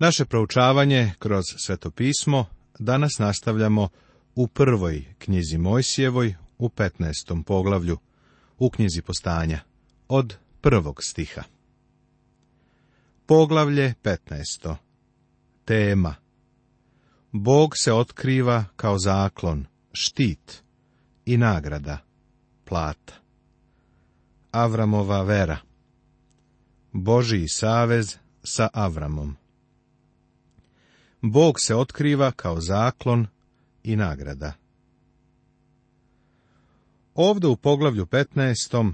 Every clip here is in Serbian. Naše proučavanje kroz sveto pismo danas nastavljamo u prvoj knjizi Mojsijevoj u 15. poglavlju, u knjizi postanja, od prvog stiha. Poglavlje 15. Tema Bog se otkriva kao zaklon, štit i nagrada, plata. Avramova vera Božiji savez sa Avramom Bog se otkriva kao zaklon i nagrada. Ovdje u poglavlju 15.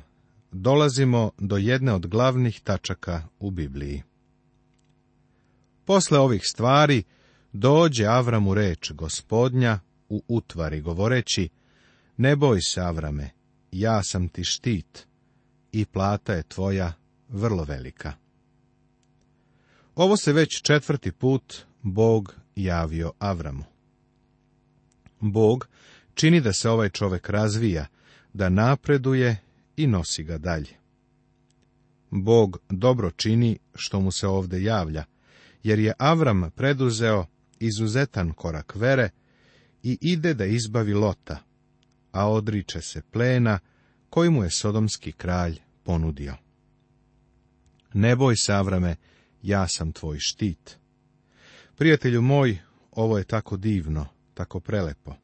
dolazimo do jedne od glavnih tačaka u Bibliji. Posle ovih stvari dođe Avramu reč gospodnja u utvari govoreći Ne boj se Avrame, ja sam ti štit i plata je tvoja vrlo velika. Ovo se već četvrti put Bog javio Avramu. Bog čini da se ovaj čovjek razvija, da napreduje i nosi ga dalje. Bog dobro čini što mu se ovdje javlja, jer je Avram preduzeo izuzetan korak vere i ide da izbavi Lota, a odriče se plena koji mu je sodomski kralj ponudio. Ne boj se, Avrame, ja sam tvoj štit. Prijatelju moj, ovo je tako divno, tako prelepo.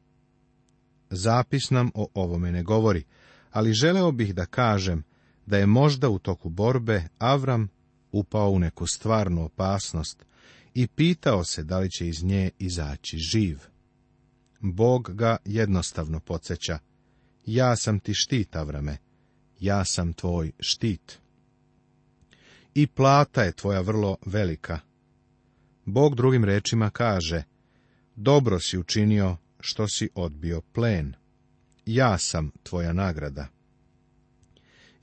Zapis nam o ovome ne govori, ali želeo bih da kažem da je možda u toku borbe Avram upao u neku stvarnu opasnost i pitao se da li će iz nje izaći živ. Bog ga jednostavno podsjeća. Ja sam ti štit, Avrame. Ja sam tvoj štit. I plata je tvoja vrlo velika, Bog drugim rečima kaže, dobro si učinio što si odbio plen. Ja sam tvoja nagrada.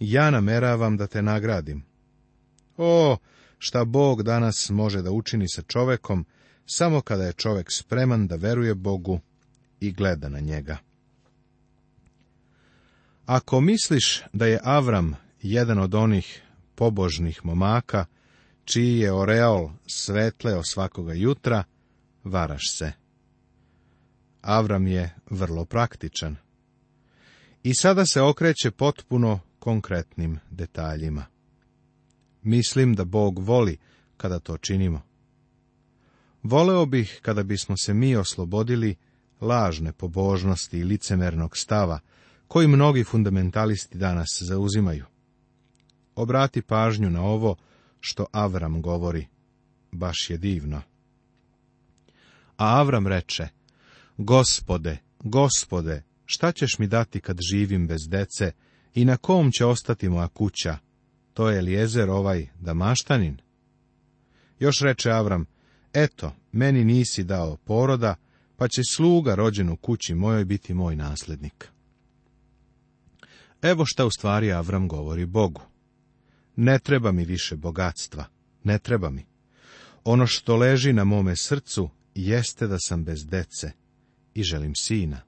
Ja nameravam da te nagradim. O, šta Bog danas može da učini sa čovekom, samo kada je čovek spreman da veruje Bogu i gleda na njega. Ako misliš da je Avram jedan od onih pobožnih momaka čiji je oreol svetleo svakoga jutra, varaš se. Avram je vrlo praktičan. I sada se okreće potpuno konkretnim detaljima. Mislim da Bog voli kada to činimo. Voleo bih kada bismo se mi oslobodili lažne pobožnosti i licemernog stava, koji mnogi fundamentalisti danas zauzimaju. Obrati pažnju na ovo što Avram govori, baš je divno. A Avram reče, gospode, gospode, šta ćeš mi dati kad živim bez dece i na kom će ostati moja kuća? To je li jezer ovaj damaštanin. Još reče Avram, eto, meni nisi dao poroda, pa će sluga rođen u kući mojoj biti moj nasljednik. Evo šta u stvari Avram govori Bogu. Ne treba mi više bogatstva, ne treba mi. Ono što leži na mome srcu jeste da sam bez dece i želim sina.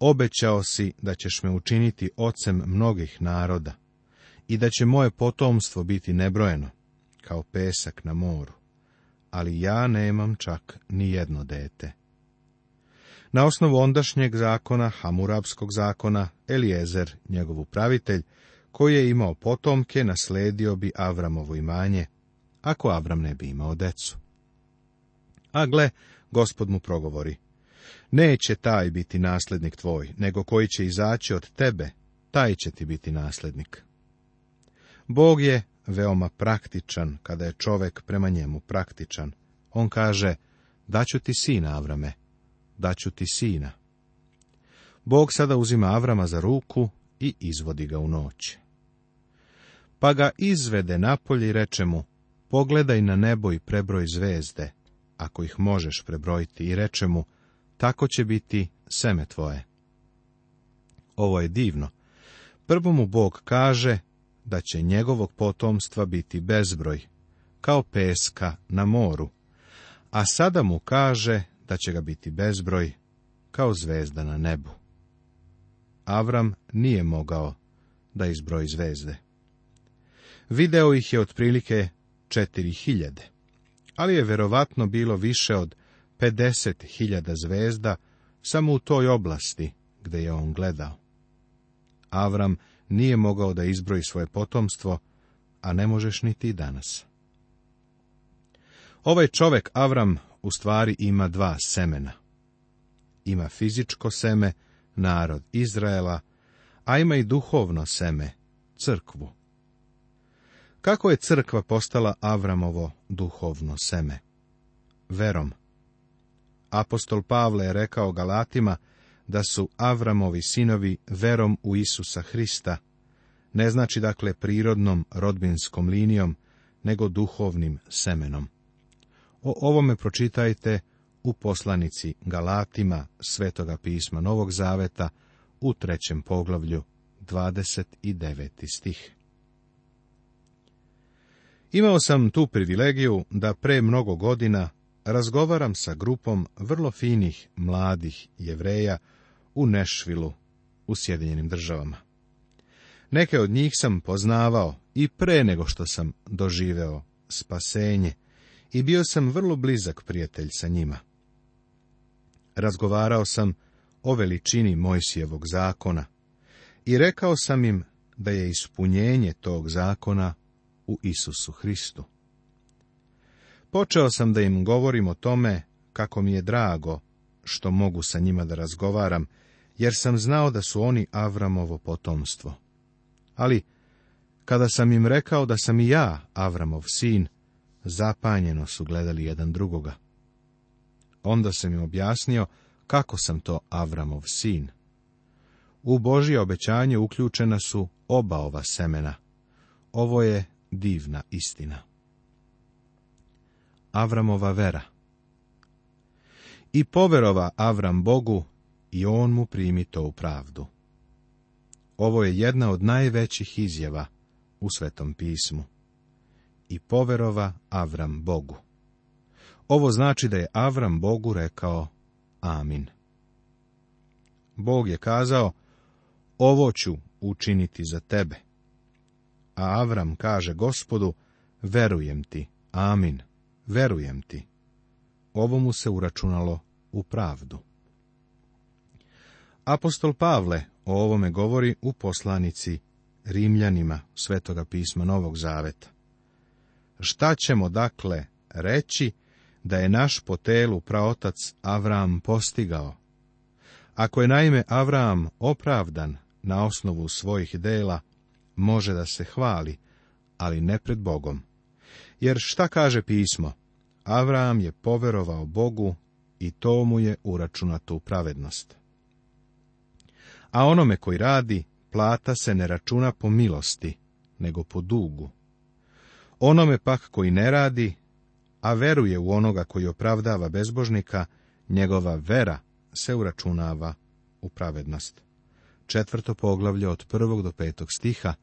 Obećao si da ćeš me učiniti ocem mnogih naroda i da će moje potomstvo biti nebrojeno, kao pesak na moru, ali ja nemam čak ni jedno dete. Na osnovu ondašnjeg zakona, Hamurabskog zakona, Elijezer, njegov upravitelj, koji je imao potomke, nasledio bi Avramovo imanje, ako Avram ne bi imao decu. A gle, gospod mu progovori, neće taj biti naslednik tvoj, nego koji će izaći od tebe, taj će ti biti naslednik. Bog je veoma praktičan, kada je čovek prema njemu praktičan. On kaže, daću ti sina, Avrame, daću ti sina. Bog sada uzima Avrama za ruku i izvodi ga u noći pa ga izvede napolje i reče mu, pogledaj na nebo i prebroj zvezde, ako ih možeš prebrojiti, i reče mu, tako će biti seme tvoje. Ovo je divno. Prvo mu Bog kaže da će njegovog potomstva biti bezbroj, kao peska na moru, a sada mu kaže da će ga biti bezbroj, kao zvezda na nebu. Avram nije mogao da izbroji zvezde. Video ih je otprilike četiri hiljade, ali je verovatno bilo više od 50.000 hiljada zvezda samo u toj oblasti gdje je on gledao. Avram nije mogao da izbroji svoje potomstvo, a ne možeš ni ti danas. Ovaj čovek Avram u stvari ima dva semena. Ima fizičko seme, narod Izraela, a ima i duhovno seme, crkvu. Kako je crkva postala Avramovo duhovno seme? Verom. Apostol Pavle je rekao Galatima da su Avramovi sinovi verom u Isusa Hrista, ne znači dakle prirodnom rodbinskom linijom, nego duhovnim semenom. O ovome pročitajte u poslanici Galatima Svetoga pisma Novog Zaveta u trećem poglavlju 29. stih. Imao sam tu privilegiju da pre mnogo godina razgovaram sa grupom vrlo finih mladih jevreja u Nešvilu u Sjedinjenim državama. Neke od njih sam poznavao i pre nego što sam doživeo spasenje i bio sam vrlo blizak prijatelj sa njima. Razgovarao sam o veličini Mojsijevog zakona i rekao sam im da je ispunjenje tog zakona u Isusu Hristu. Počeo sam da im govorim o tome kako mi je drago što mogu sa njima da razgovaram, jer sam znao da su oni Avramovo potomstvo. Ali, kada sam im rekao da sam i ja Avramov sin, zapanjeno su gledali jedan drugoga. Onda sam im objasnio kako sam to Avramov sin. U Božje obećanje uključena su oba ova semena. Ovo je divna istina. Avramova vera I poverova Avram Bogu i on mu primi to u pravdu. Ovo je jedna od najvećih izjava u Svetom pismu. I poverova Avram Bogu. Ovo znači da je Avram Bogu rekao Amin. Bog je kazao, ovo ću učiniti za tebe a Avram kaže gospodu, verujem ti, amin, verujem ti. Ovo mu se uračunalo u pravdu. Apostol Pavle o ovome govori u poslanici Rimljanima Svetoga pisma Novog Zaveta. Šta ćemo dakle reći da je naš po telu praotac Avram postigao? Ako je naime Avram opravdan na osnovu svojih dela, može da se hvali, ali ne pred Bogom. Jer šta kaže pismo? Avram je poverovao Bogu i to mu je uračunato u pravednost. A onome koji radi, plata se ne računa po milosti, nego po dugu. Onome pak koji ne radi, a veruje u onoga koji opravdava bezbožnika, njegova vera se uračunava u pravednost. Četvrto poglavlje od prvog do petog stiha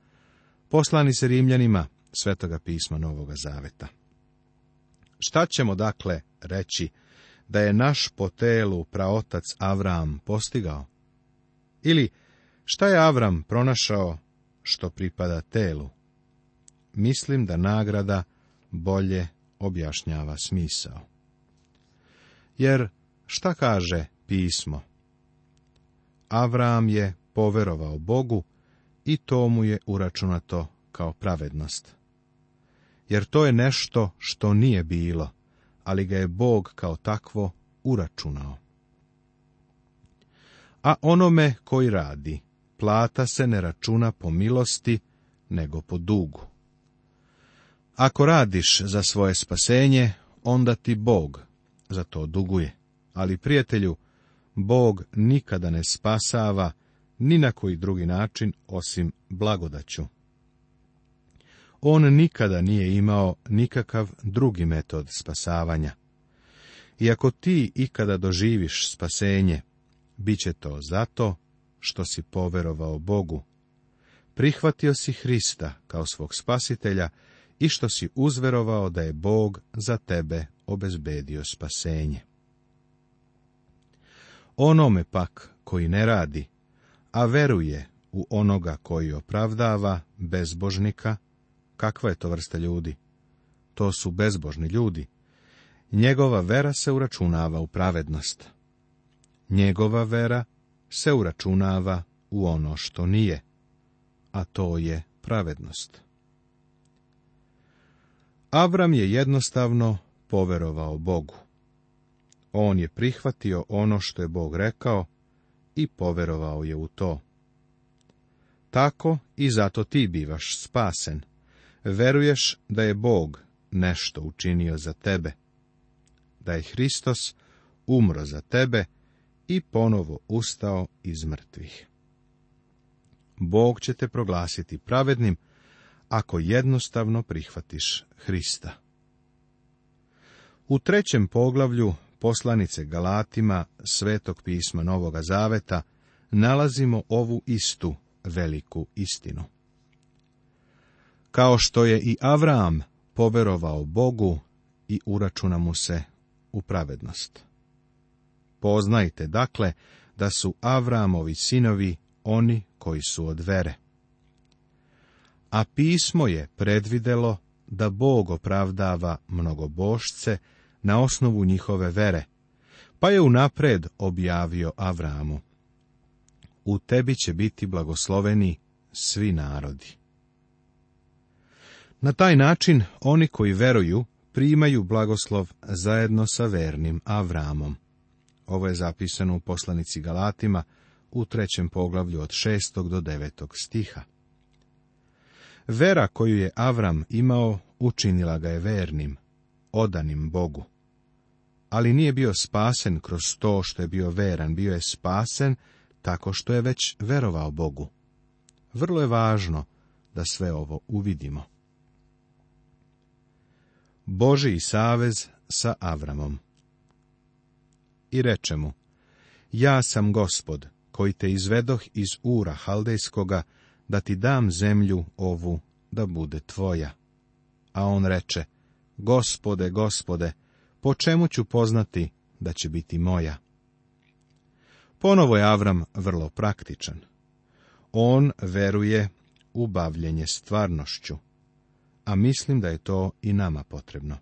poslani se Rimljanima svetoga pisma Novoga Zaveta. Šta ćemo dakle reći da je naš po telu praotac Avram postigao? Ili šta je Avram pronašao što pripada telu? Mislim da nagrada bolje objašnjava smisao. Jer šta kaže pismo? Avram je poverovao Bogu i to mu je uračunato kao pravednost. Jer to je nešto što nije bilo, ali ga je Bog kao takvo uračunao. A onome koji radi, plata se ne računa po milosti, nego po dugu. Ako radiš za svoje spasenje, onda ti Bog za to duguje. Ali, prijatelju, Bog nikada ne spasava ni na koji drugi način osim blagodaću. On nikada nije imao nikakav drugi metod spasavanja. Iako ti ikada doživiš spasenje, bit će to zato što si poverovao Bogu. Prihvatio si Hrista kao svog spasitelja i što si uzverovao da je Bog za tebe obezbedio spasenje. Onome pak koji ne radi, a veruje u onoga koji opravdava bezbožnika, kakva je to vrsta ljudi? To su bezbožni ljudi. Njegova vera se uračunava u pravednost. Njegova vera se uračunava u ono što nije, a to je pravednost. Abram je jednostavno poverovao Bogu. On je prihvatio ono što je Bog rekao i poverovao je u to. Tako i zato ti bivaš spasen. Veruješ da je Bog nešto učinio za tebe, da je Hristos umro za tebe i ponovo ustao iz mrtvih. Bog će te proglasiti pravednim ako jednostavno prihvatiš Hrista. U trećem poglavlju poslanice Galatima Svetog pisma Novoga Zaveta nalazimo ovu istu veliku istinu. Kao što je i Avram poverovao Bogu i uračuna mu se u pravednost. Poznajte dakle da su Avramovi sinovi oni koji su od vere. A pismo je predvidelo da Bog opravdava mnogobošce na osnovu njihove vere, pa je unapred objavio Avramu. U tebi će biti blagosloveni svi narodi. Na taj način oni koji veruju primaju blagoslov zajedno sa vernim Avramom. Ovo je zapisano u poslanici Galatima u trećem poglavlju od šestog do devetog stiha. Vera koju je Avram imao učinila ga je vernim, odanim Bogu ali nije bio spasen kroz to što je bio veran, bio je spasen tako što je već verovao Bogu. Vrlo je važno da sve ovo uvidimo. Boži savez sa Avramom I reče mu, ja sam gospod, koji te izvedoh iz ura haldejskoga, da ti dam zemlju ovu, da bude tvoja. A on reče, gospode, gospode, po čemu ću poznati da će biti moja? Ponovo je Avram vrlo praktičan. On veruje u bavljenje stvarnošću, a mislim da je to i nama potrebno.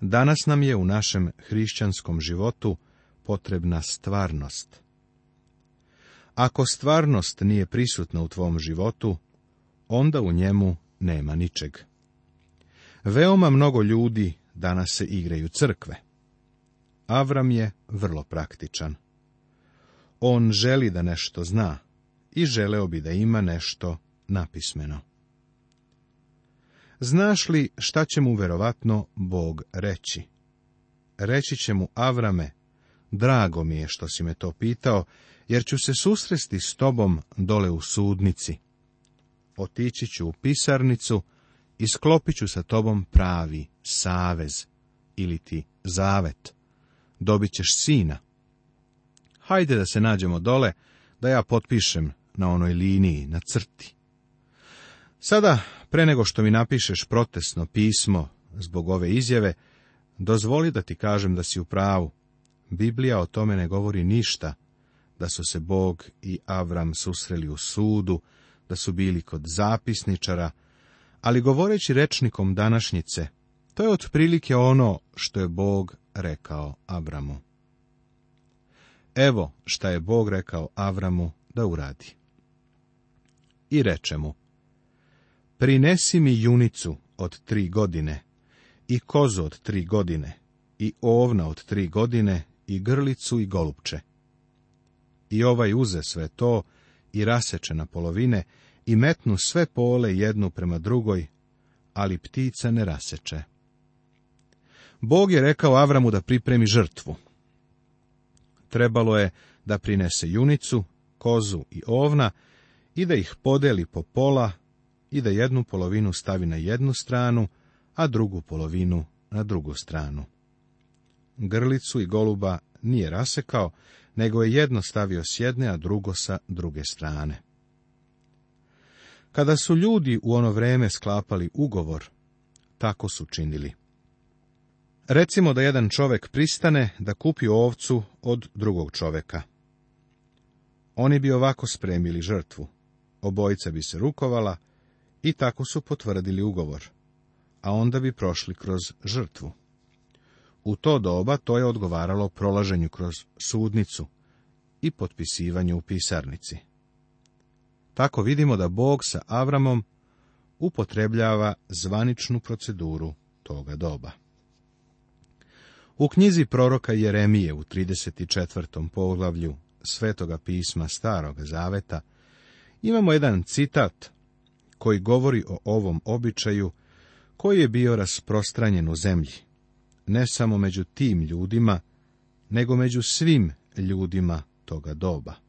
Danas nam je u našem hrišćanskom životu potrebna stvarnost. Ako stvarnost nije prisutna u tvom životu, onda u njemu nema ničeg. Veoma mnogo ljudi danas se igraju crkve. Avram je vrlo praktičan. On želi da nešto zna i želeo bi da ima nešto napismeno. Znaš li šta će mu verovatno Bog reći? Reći će mu Avrame, drago mi je što si me to pitao, jer ću se susresti s tobom dole u sudnici. Otići ću u pisarnicu i sklopit ću sa tobom pravi savez ili ti zavet. Dobit ćeš sina. Hajde da se nađemo dole, da ja potpišem na onoj liniji, na crti. Sada, pre nego što mi napišeš protestno pismo zbog ove izjave, dozvoli da ti kažem da si u pravu. Biblija o tome ne govori ništa, da su se Bog i Avram susreli u sudu, da su bili kod zapisničara, ali govoreći rečnikom današnjice, to je otprilike ono što je Bog rekao Abramu. Evo šta je Bog rekao Avramu da uradi. I reče mu, prinesi mi junicu od tri godine, i kozu od tri godine, i ovna od tri godine, i grlicu i golupče. I ovaj uze sve to i raseče na polovine i metnu sve pole jednu prema drugoj, ali ptica ne raseče. Bog je rekao Avramu da pripremi žrtvu. Trebalo je da prinese junicu, kozu i ovna i da ih podeli po pola i da jednu polovinu stavi na jednu stranu, a drugu polovinu na drugu stranu. Grlicu i goluba nije rasekao, nego je jedno stavio s jedne, a drugo sa druge strane. Kada su ljudi u ono vrijeme sklapali ugovor, tako su činili. Recimo da jedan čovjek pristane da kupi ovcu od drugog čovjeka. Oni bi ovako spremili žrtvu. Obojica bi se rukovala i tako su potvrdili ugovor, a onda bi prošli kroz žrtvu. U to doba to je odgovaralo prolaženju kroz sudnicu i potpisivanju u pisarnici. Tako vidimo da Bog sa Avramom upotrebljava zvaničnu proceduru toga doba. U knjizi proroka Jeremije u 34. poglavlju Svetoga pisma Starog Zaveta imamo jedan citat koji govori o ovom običaju koji je bio rasprostranjen u zemlji, ne samo među tim ljudima, nego među svim ljudima toga doba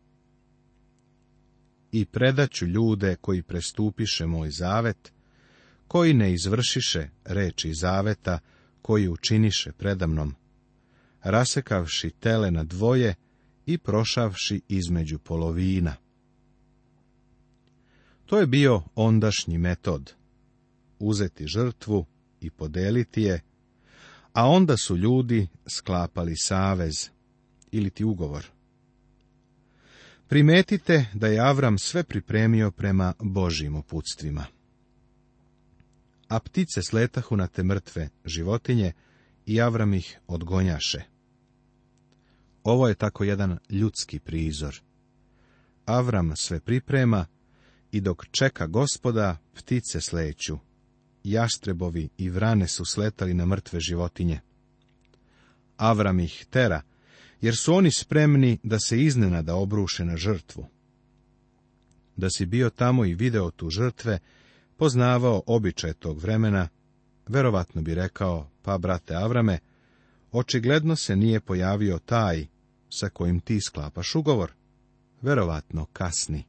i predaću ljude koji prestupiše moj zavet, koji ne izvršiše reči zaveta, koji učiniše predamnom, rasekavši tele na dvoje i prošavši između polovina. To je bio ondašnji metod. Uzeti žrtvu i podeliti je, a onda su ljudi sklapali savez ili ti ugovor. Primetite da je Avram sve pripremio prema Božjim uputstvima. A ptice sletahu na te mrtve životinje i Avram ih odgonjaše. Ovo je tako jedan ljudski prizor. Avram sve priprema i dok čeka gospoda, ptice sleću. Jastrebovi i vrane su sletali na mrtve životinje. Avram ih tera, jer su oni spremni da se iznenada obruše na žrtvu. Da si bio tamo i video tu žrtve, poznavao običaj tog vremena, verovatno bi rekao, pa brate Avrame, očigledno se nije pojavio taj sa kojim ti sklapaš ugovor, verovatno kasni.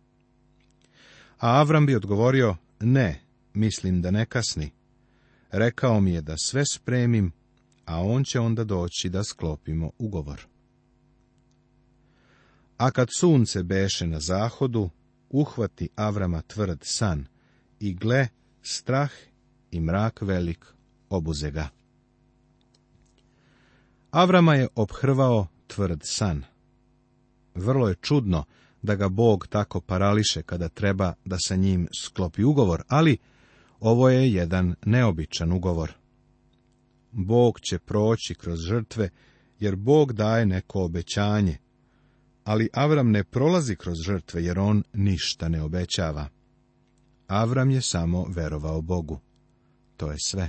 A Avram bi odgovorio, ne, mislim da ne kasni. Rekao mi je da sve spremim, a on će onda doći da sklopimo ugovor. A kad sunce beše na zahodu, uhvati Avrama tvrd san i gle, strah i mrak velik obuze ga. Avrama je obhrvao tvrd san. Vrlo je čudno da ga Bog tako parališe kada treba da sa njim sklopi ugovor, ali ovo je jedan neobičan ugovor. Bog će proći kroz žrtve, jer Bog daje neko obećanje, ali Avram ne prolazi kroz žrtve, jer on ništa ne obećava. Avram je samo verovao Bogu. To je sve.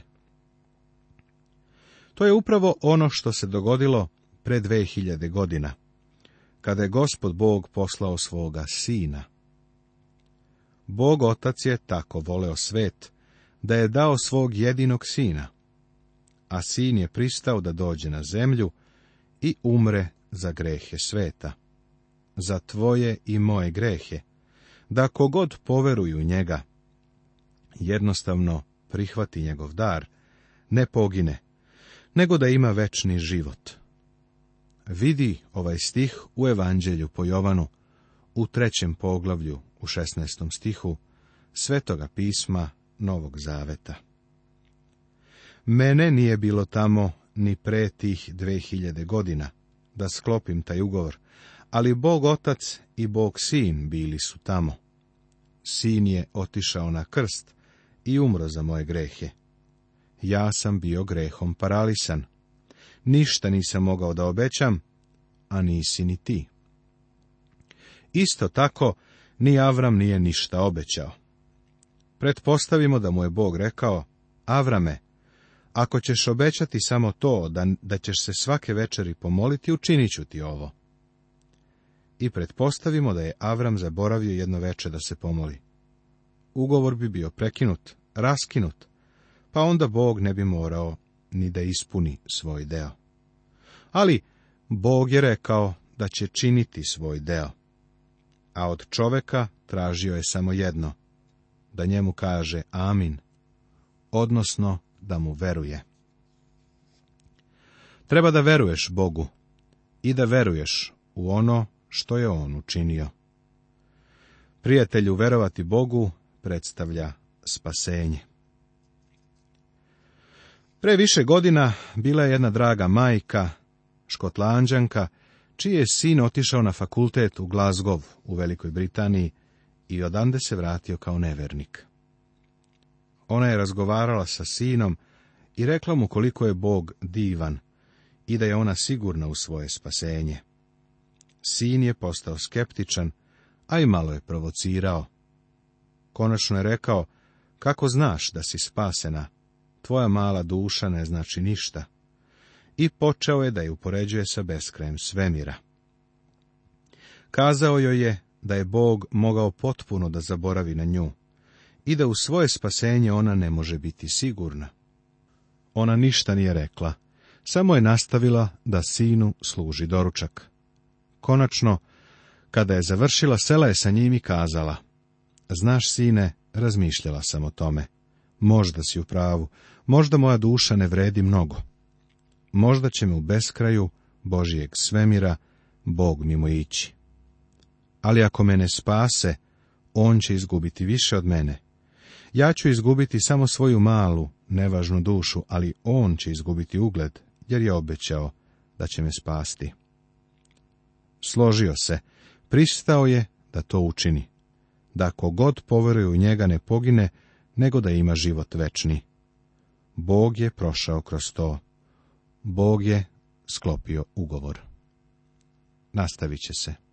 To je upravo ono što se dogodilo pre 2000 godina, kada je gospod Bog poslao svoga sina. Bog otac je tako voleo svet, da je dao svog jedinog sina, a sin je pristao da dođe na zemlju i umre za grehe sveta za tvoje i moje grehe, da kogod poveruju njega, jednostavno prihvati njegov dar, ne pogine, nego da ima večni život. Vidi ovaj stih u Evanđelju po Jovanu, u trećem poglavlju, u 16. stihu, Svetoga pisma Novog Zaveta. Mene nije bilo tamo ni pre tih 2000 godina da sklopim taj ugovor, ali Bog otac i Bog sin bili su tamo. Sin je otišao na krst i umro za moje grehe. Ja sam bio grehom paralisan. Ništa nisam mogao da obećam, a nisi ni ti. Isto tako, ni Avram nije ništa obećao. Pretpostavimo da mu je Bog rekao, Avrame, ako ćeš obećati samo to, da, da ćeš se svake večeri pomoliti, učinit ću ti ovo i pretpostavimo da je Avram zaboravio jedno veče da se pomoli. Ugovor bi bio prekinut, raskinut, pa onda Bog ne bi morao ni da ispuni svoj deo. Ali Bog je rekao da će činiti svoj deo. A od čoveka tražio je samo jedno, da njemu kaže amin, odnosno da mu veruje. Treba da veruješ Bogu i da veruješ u ono što je on učinio. Prijatelju verovati Bogu predstavlja spasenje. Pre više godina bila je jedna draga majka, škotlanđanka, čiji je sin otišao na fakultet u Glasgow u Velikoj Britaniji i odande se vratio kao nevernik. Ona je razgovarala sa sinom i rekla mu koliko je Bog divan i da je ona sigurna u svoje spasenje. Sin je postao skeptičan, a i malo je provocirao. Konačno je rekao, kako znaš da si spasena, tvoja mala duša ne znači ništa. I počeo je da je upoređuje sa beskrajem svemira. Kazao joj je da je Bog mogao potpuno da zaboravi na nju i da u svoje spasenje ona ne može biti sigurna. Ona ništa nije rekla, samo je nastavila da sinu služi doručak. Konačno, kada je završila, sela je sa njim i kazala. Znaš, sine, razmišljala sam o tome. Možda si u pravu, možda moja duša ne vredi mnogo. Možda će me u beskraju Božijeg svemira Bog mimo ići. Ali ako me ne spase, on će izgubiti više od mene. Ja ću izgubiti samo svoju malu, nevažnu dušu, ali on će izgubiti ugled, jer je obećao da će me spasti. Složio se. Pristao je da to učini. Da kogod poveruje u njega ne pogine, nego da ima život večni. Bog je prošao kroz to. Bog je sklopio ugovor. Nastavit će se.